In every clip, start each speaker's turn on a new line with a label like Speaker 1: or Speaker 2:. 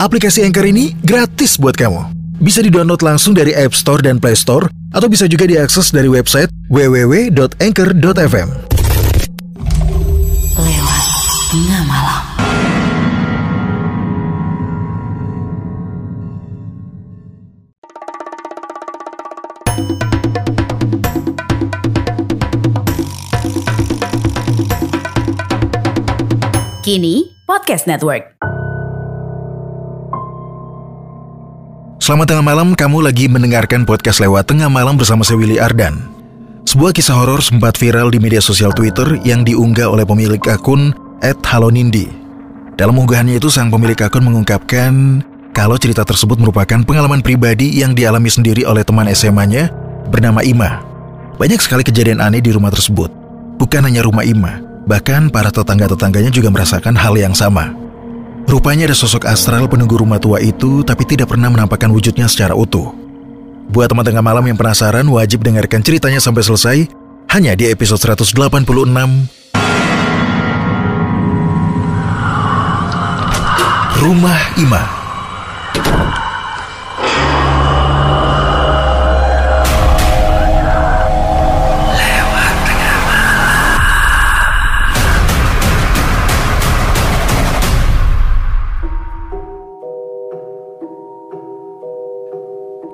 Speaker 1: aplikasi Anchor ini gratis buat kamu. Bisa di-download langsung dari App Store dan Play Store, atau bisa juga diakses dari website www.anchor.fm.
Speaker 2: Lewat tengah. Kini Podcast Network.
Speaker 1: Selamat tengah malam, kamu lagi mendengarkan podcast lewat tengah malam bersama saya Willy Ardan. Sebuah kisah horor sempat viral di media sosial Twitter yang diunggah oleh pemilik akun @halonindi. Dalam unggahannya itu sang pemilik akun mengungkapkan kalau cerita tersebut merupakan pengalaman pribadi yang dialami sendiri oleh teman SMA-nya bernama Ima. Banyak sekali kejadian aneh di rumah tersebut. Bukan hanya rumah Ima, bahkan para tetangga-tetangganya juga merasakan hal yang sama. Rupanya ada sosok astral penunggu rumah tua itu tapi tidak pernah menampakkan wujudnya secara utuh. Buat teman tengah malam yang penasaran wajib dengarkan ceritanya sampai selesai hanya di episode 186 Rumah Ima.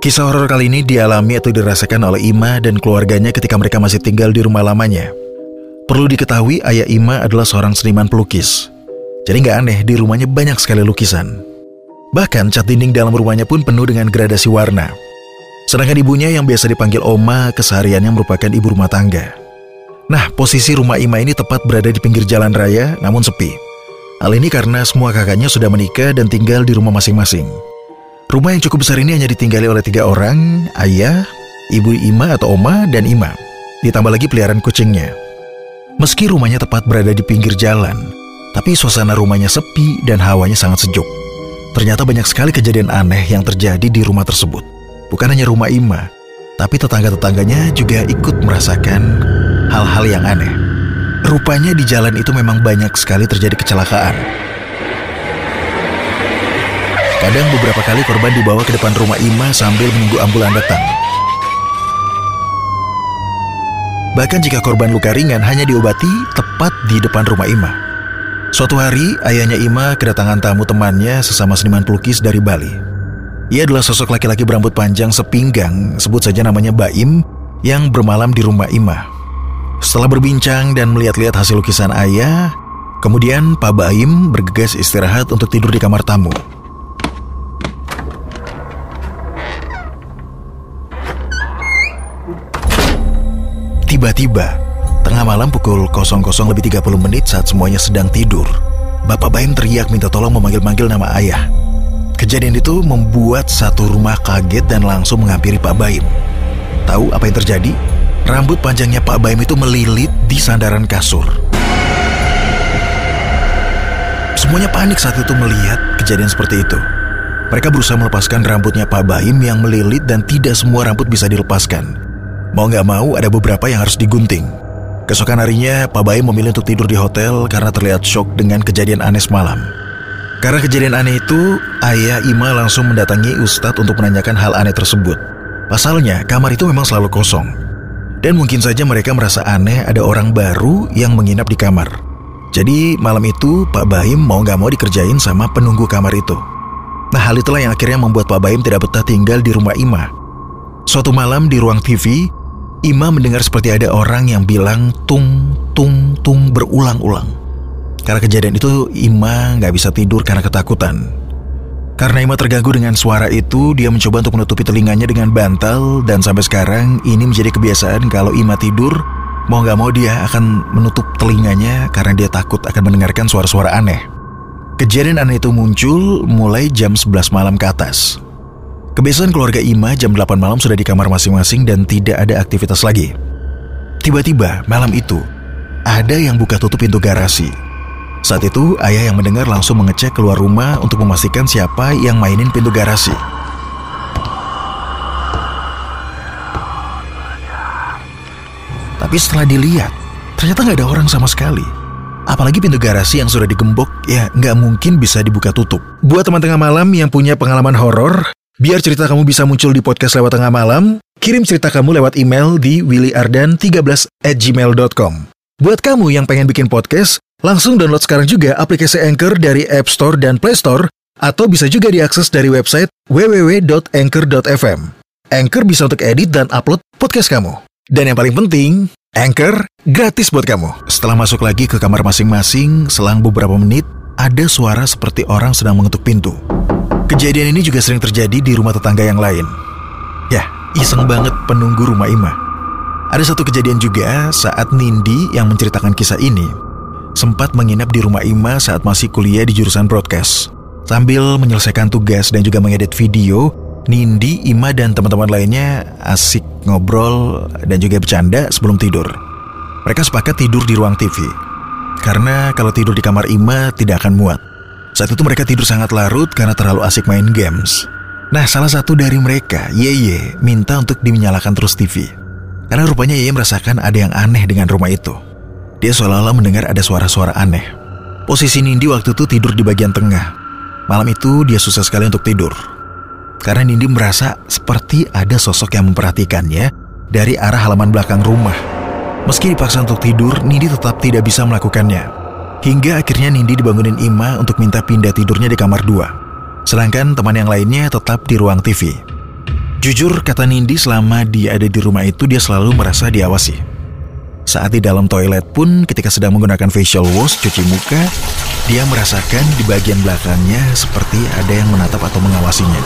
Speaker 1: Kisah horor kali ini dialami atau dirasakan oleh Ima dan keluarganya ketika mereka masih tinggal di rumah lamanya. Perlu diketahui ayah Ima adalah seorang seniman pelukis. Jadi nggak aneh di rumahnya banyak sekali lukisan. Bahkan cat dinding dalam rumahnya pun penuh dengan gradasi warna. Sedangkan ibunya yang biasa dipanggil Oma kesehariannya merupakan ibu rumah tangga. Nah, posisi rumah Ima ini tepat berada di pinggir jalan raya namun sepi. Hal ini karena semua kakaknya sudah menikah dan tinggal di rumah masing-masing. Rumah yang cukup besar ini hanya ditinggali oleh tiga orang, ayah, ibu Ima atau Oma, dan Ima. Ditambah lagi peliharaan kucingnya. Meski rumahnya tepat berada di pinggir jalan, tapi suasana rumahnya sepi dan hawanya sangat sejuk. Ternyata banyak sekali kejadian aneh yang terjadi di rumah tersebut. Bukan hanya rumah Ima, tapi tetangga-tetangganya juga ikut merasakan hal-hal yang aneh. Rupanya di jalan itu memang banyak sekali terjadi kecelakaan. Kadang beberapa kali korban dibawa ke depan rumah Ima sambil menunggu ambulan datang. Bahkan jika korban luka ringan hanya diobati tepat di depan rumah Ima. Suatu hari, ayahnya Ima kedatangan tamu temannya sesama seniman pelukis dari Bali. Ia adalah sosok laki-laki berambut panjang sepinggang, sebut saja namanya Baim, yang bermalam di rumah Ima. Setelah berbincang dan melihat-lihat hasil lukisan ayah, kemudian Pak Baim bergegas istirahat untuk tidur di kamar tamu. Tiba-tiba, tengah malam pukul 00 lebih 30 menit saat semuanya sedang tidur, Bapak Baim teriak minta tolong memanggil-manggil nama ayah. Kejadian itu membuat satu rumah kaget dan langsung menghampiri Pak Baim. Tahu apa yang terjadi? Rambut panjangnya Pak Baim itu melilit di sandaran kasur. Semuanya panik saat itu melihat kejadian seperti itu. Mereka berusaha melepaskan rambutnya Pak Baim yang melilit dan tidak semua rambut bisa dilepaskan. Mau nggak mau ada beberapa yang harus digunting. Keesokan harinya, Pak Baim memilih untuk tidur di hotel karena terlihat shock dengan kejadian aneh semalam. Karena kejadian aneh itu, ayah Ima langsung mendatangi Ustadz untuk menanyakan hal aneh tersebut. Pasalnya, kamar itu memang selalu kosong. Dan mungkin saja mereka merasa aneh ada orang baru yang menginap di kamar. Jadi malam itu Pak Baim mau nggak mau dikerjain sama penunggu kamar itu. Nah hal itulah yang akhirnya membuat Pak Baim tidak betah tinggal di rumah Ima. Suatu malam di ruang TV, Ima mendengar seperti ada orang yang bilang tung tung tung berulang-ulang. Karena kejadian itu Ima nggak bisa tidur karena ketakutan. Karena Ima terganggu dengan suara itu, dia mencoba untuk menutupi telinganya dengan bantal dan sampai sekarang ini menjadi kebiasaan kalau Ima tidur, mau nggak mau dia akan menutup telinganya karena dia takut akan mendengarkan suara-suara aneh. Kejadian aneh itu muncul mulai jam 11 malam ke atas. Kebiasaan keluarga Ima jam 8 malam sudah di kamar masing-masing dan tidak ada aktivitas lagi. Tiba-tiba malam itu, ada yang buka tutup pintu garasi. Saat itu, ayah yang mendengar langsung mengecek keluar rumah untuk memastikan siapa yang mainin pintu garasi. Tapi setelah dilihat, ternyata nggak ada orang sama sekali. Apalagi pintu garasi yang sudah digembok, ya nggak mungkin bisa dibuka tutup. Buat teman tengah malam yang punya pengalaman horor, biar cerita kamu bisa muncul di podcast lewat tengah malam, kirim cerita kamu lewat email di willyardan13 at gmail.com. Buat kamu yang pengen bikin podcast, langsung download sekarang juga aplikasi Anchor dari App Store dan Play Store, atau bisa juga diakses dari website www.anchor.fm. Anchor bisa untuk edit dan upload podcast kamu. Dan yang paling penting, Anchor gratis buat kamu. Setelah masuk lagi ke kamar masing-masing, selang beberapa menit, ada suara seperti orang sedang mengetuk pintu. Kejadian ini juga sering terjadi di rumah tetangga yang lain. Ya, iseng banget penunggu rumah Ima. Ada satu kejadian juga saat Nindi yang menceritakan kisah ini sempat menginap di rumah Ima saat masih kuliah di jurusan broadcast. Sambil menyelesaikan tugas dan juga mengedit video, Nindi, Ima, dan teman-teman lainnya asik ngobrol dan juga bercanda sebelum tidur. Mereka sepakat tidur di ruang TV. Karena kalau tidur di kamar Ima tidak akan muat. Saat itu mereka tidur sangat larut karena terlalu asik main games. Nah, salah satu dari mereka, Yeye, minta untuk dinyalakan terus TV. Karena rupanya Yeye merasakan ada yang aneh dengan rumah itu. Dia seolah-olah mendengar ada suara-suara aneh. Posisi Nindi waktu itu tidur di bagian tengah. Malam itu dia susah sekali untuk tidur. Karena Nindi merasa seperti ada sosok yang memperhatikannya dari arah halaman belakang rumah. Meski dipaksa untuk tidur, Nindi tetap tidak bisa melakukannya. Hingga akhirnya Nindi dibangunin Ima untuk minta pindah tidurnya di kamar dua. Sedangkan teman yang lainnya tetap di ruang TV. Jujur kata Nindi selama dia ada di rumah itu dia selalu merasa diawasi. Saat di dalam toilet pun ketika sedang menggunakan facial wash cuci muka, dia merasakan di bagian belakangnya seperti ada yang menatap atau mengawasinya.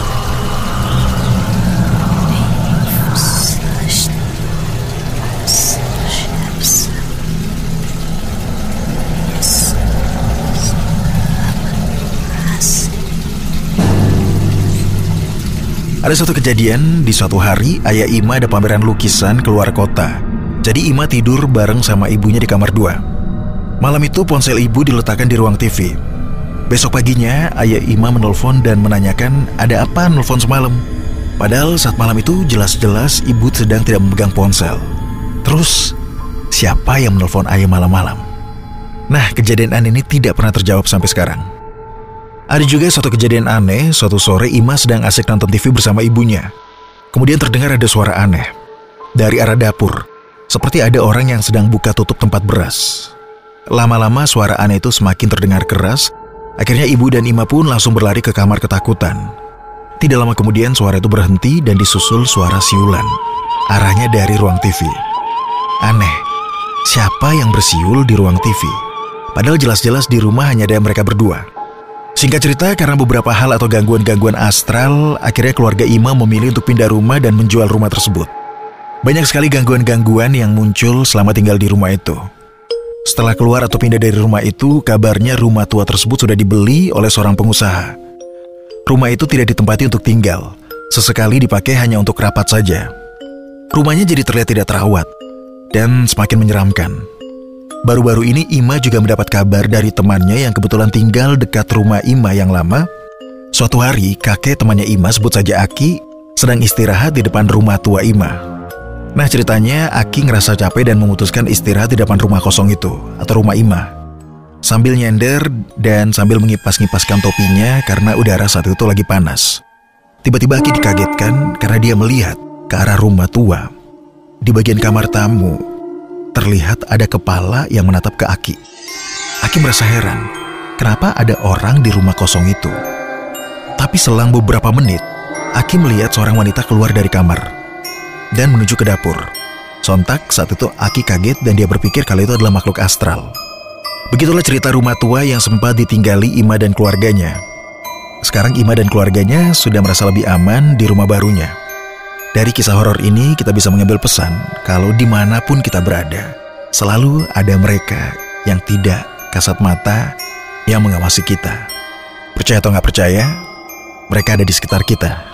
Speaker 1: Ada satu kejadian, di suatu hari ayah Ima ada pameran lukisan keluar kota. Jadi Ima tidur bareng sama ibunya di kamar dua. Malam itu ponsel ibu diletakkan di ruang TV. Besok paginya ayah Ima menelpon dan menanyakan ada apa nelpon semalam. Padahal saat malam itu jelas-jelas ibu sedang tidak memegang ponsel. Terus siapa yang menelpon ayah malam-malam? Nah kejadian ini tidak pernah terjawab sampai sekarang. Ada juga suatu kejadian aneh, suatu sore Ima sedang asik nonton TV bersama ibunya. Kemudian terdengar ada suara aneh. Dari arah dapur, seperti ada orang yang sedang buka tutup tempat beras. Lama-lama suara aneh itu semakin terdengar keras, akhirnya ibu dan Ima pun langsung berlari ke kamar ketakutan. Tidak lama kemudian suara itu berhenti dan disusul suara siulan. Arahnya dari ruang TV. Aneh, siapa yang bersiul di ruang TV? Padahal jelas-jelas di rumah hanya ada mereka berdua. Singkat cerita, karena beberapa hal atau gangguan-gangguan astral, akhirnya keluarga Ima memilih untuk pindah rumah dan menjual rumah tersebut. Banyak sekali gangguan-gangguan yang muncul selama tinggal di rumah itu. Setelah keluar atau pindah dari rumah itu, kabarnya rumah tua tersebut sudah dibeli oleh seorang pengusaha. Rumah itu tidak ditempati untuk tinggal, sesekali dipakai hanya untuk rapat saja. Rumahnya jadi terlihat tidak terawat dan semakin menyeramkan. Baru-baru ini Ima juga mendapat kabar dari temannya yang kebetulan tinggal dekat rumah Ima yang lama. Suatu hari kakek temannya Ima sebut saja Aki sedang istirahat di depan rumah tua Ima. Nah ceritanya Aki ngerasa capek dan memutuskan istirahat di depan rumah kosong itu atau rumah Ima. Sambil nyender dan sambil mengipas-ngipaskan topinya karena udara saat itu lagi panas. Tiba-tiba Aki dikagetkan karena dia melihat ke arah rumah tua. Di bagian kamar tamu, terlihat ada kepala yang menatap ke Aki. Aki merasa heran, kenapa ada orang di rumah kosong itu. Tapi selang beberapa menit, Aki melihat seorang wanita keluar dari kamar dan menuju ke dapur. Sontak saat itu Aki kaget dan dia berpikir kalau itu adalah makhluk astral. Begitulah cerita rumah tua yang sempat ditinggali Ima dan keluarganya. Sekarang Ima dan keluarganya sudah merasa lebih aman di rumah barunya. Dari kisah horor ini kita bisa mengambil pesan kalau di mana pun kita berada, selalu ada mereka yang tidak kasat mata yang mengawasi kita. Percaya atau nggak percaya, mereka ada di sekitar kita.